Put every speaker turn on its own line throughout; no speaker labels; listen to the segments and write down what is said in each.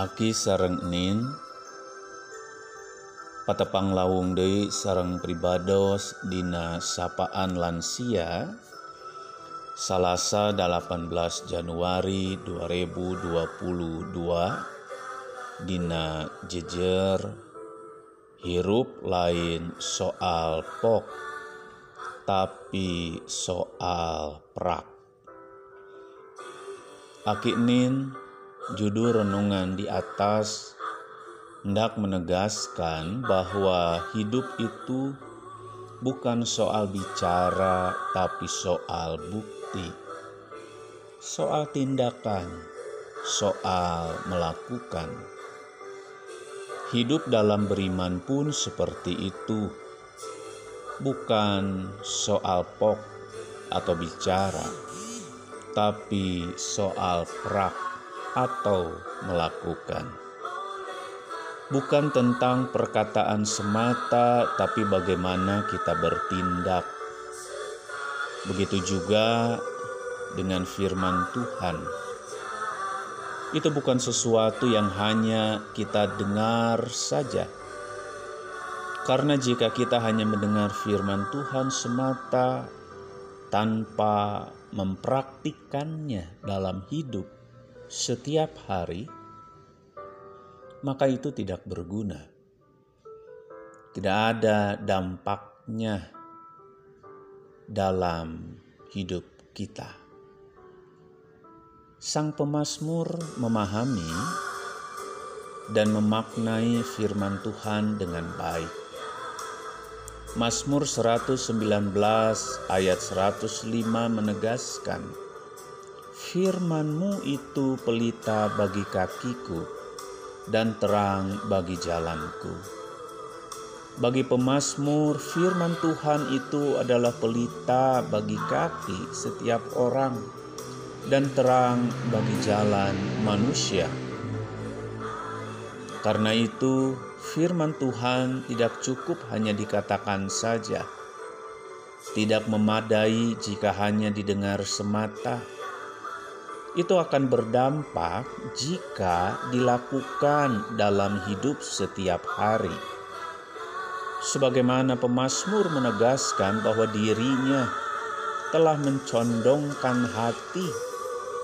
Aki sareng Nin patepang lawung deui sareng pribados dina sapaan lansia Salasa 18 Januari 2022 dina jejer hirup lain soal pok tapi soal prak. Aki Nin judul renungan di atas hendak menegaskan bahwa hidup itu bukan soal bicara, tapi soal bukti, soal tindakan, soal melakukan. Hidup dalam beriman pun seperti itu, bukan soal pok atau bicara, tapi soal prak atau melakukan. Bukan tentang perkataan semata, tapi bagaimana kita bertindak. Begitu juga dengan firman Tuhan. Itu bukan sesuatu yang hanya kita dengar saja. Karena jika kita hanya mendengar firman Tuhan semata tanpa mempraktikkannya dalam hidup, setiap hari, maka itu tidak berguna. Tidak ada dampaknya dalam hidup kita. Sang pemazmur memahami dan memaknai firman Tuhan dengan baik. Mazmur 119 ayat 105 menegaskan, Firmanmu itu pelita bagi kakiku dan terang bagi jalanku. Bagi pemazmur, firman Tuhan itu adalah pelita bagi kaki setiap orang dan terang bagi jalan manusia. Karena itu, firman Tuhan tidak cukup hanya dikatakan saja, tidak memadai jika hanya didengar semata itu akan berdampak jika dilakukan dalam hidup setiap hari. Sebagaimana pemazmur menegaskan bahwa dirinya telah mencondongkan hati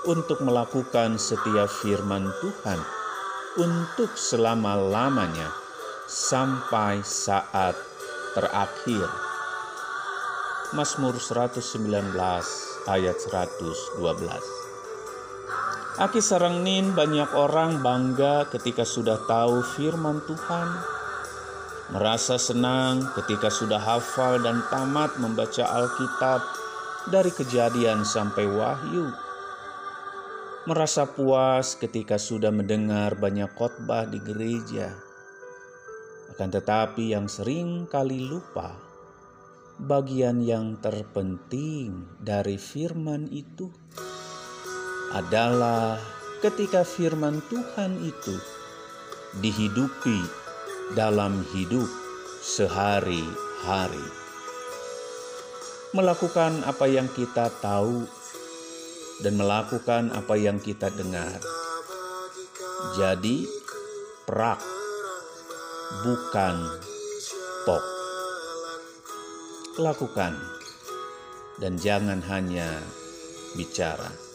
untuk melakukan setiap firman Tuhan untuk selama-lamanya sampai saat terakhir. Mazmur 119 ayat 112 Aki Sarangnin banyak orang bangga ketika sudah tahu firman Tuhan, merasa senang ketika sudah hafal dan tamat membaca Alkitab dari kejadian sampai wahyu. Merasa puas ketika sudah mendengar banyak khotbah di gereja. Akan tetapi yang sering kali lupa bagian yang terpenting dari firman itu adalah ketika firman Tuhan itu dihidupi dalam hidup sehari-hari. Melakukan apa yang kita tahu dan melakukan apa yang kita dengar. Jadi, prak bukan pok. Lakukan dan jangan hanya bicara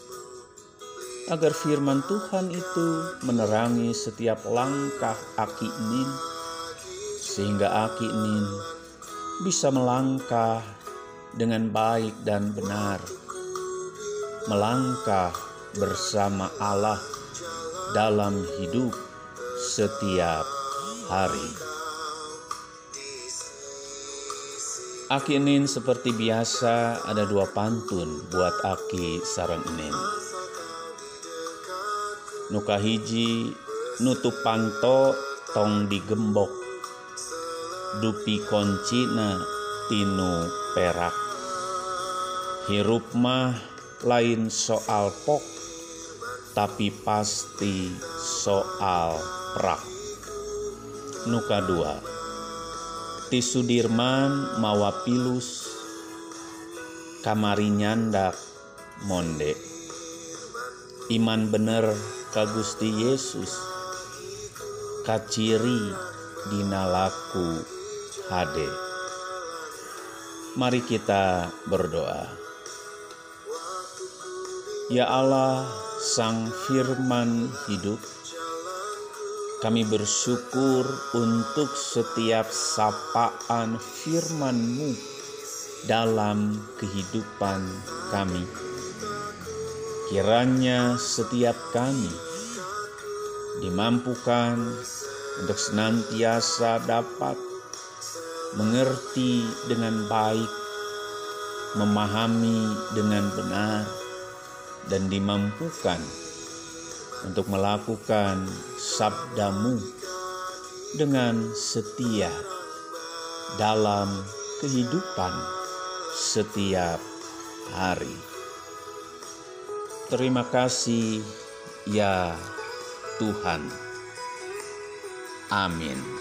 agar firman Tuhan itu menerangi setiap langkah Aki Nin, sehingga Aki Nin bisa melangkah dengan baik dan benar, melangkah bersama Allah dalam hidup setiap hari. Aki Nin seperti biasa ada dua pantun buat Aki Sarang Nin nuka hiji nutup panto tong digembok. Dupi koncina tinu perak. Hirup mah lain soal pok tapi pasti soal prak. Nuka dua ti Sudirman mawa pilus kamari nyandak monde iman bener ka Gusti Yesus kaciri dinalaku hade. Mari kita berdoa. Ya Allah, Sang Firman hidup, kami bersyukur untuk setiap sapaan firman-Mu dalam kehidupan kami. Kiranya setiap kami dimampukan untuk senantiasa dapat mengerti dengan baik, memahami dengan benar, dan dimampukan untuk melakukan sabdamu dengan setia dalam kehidupan setiap hari. Terima kasih ya Tuhan. Amin.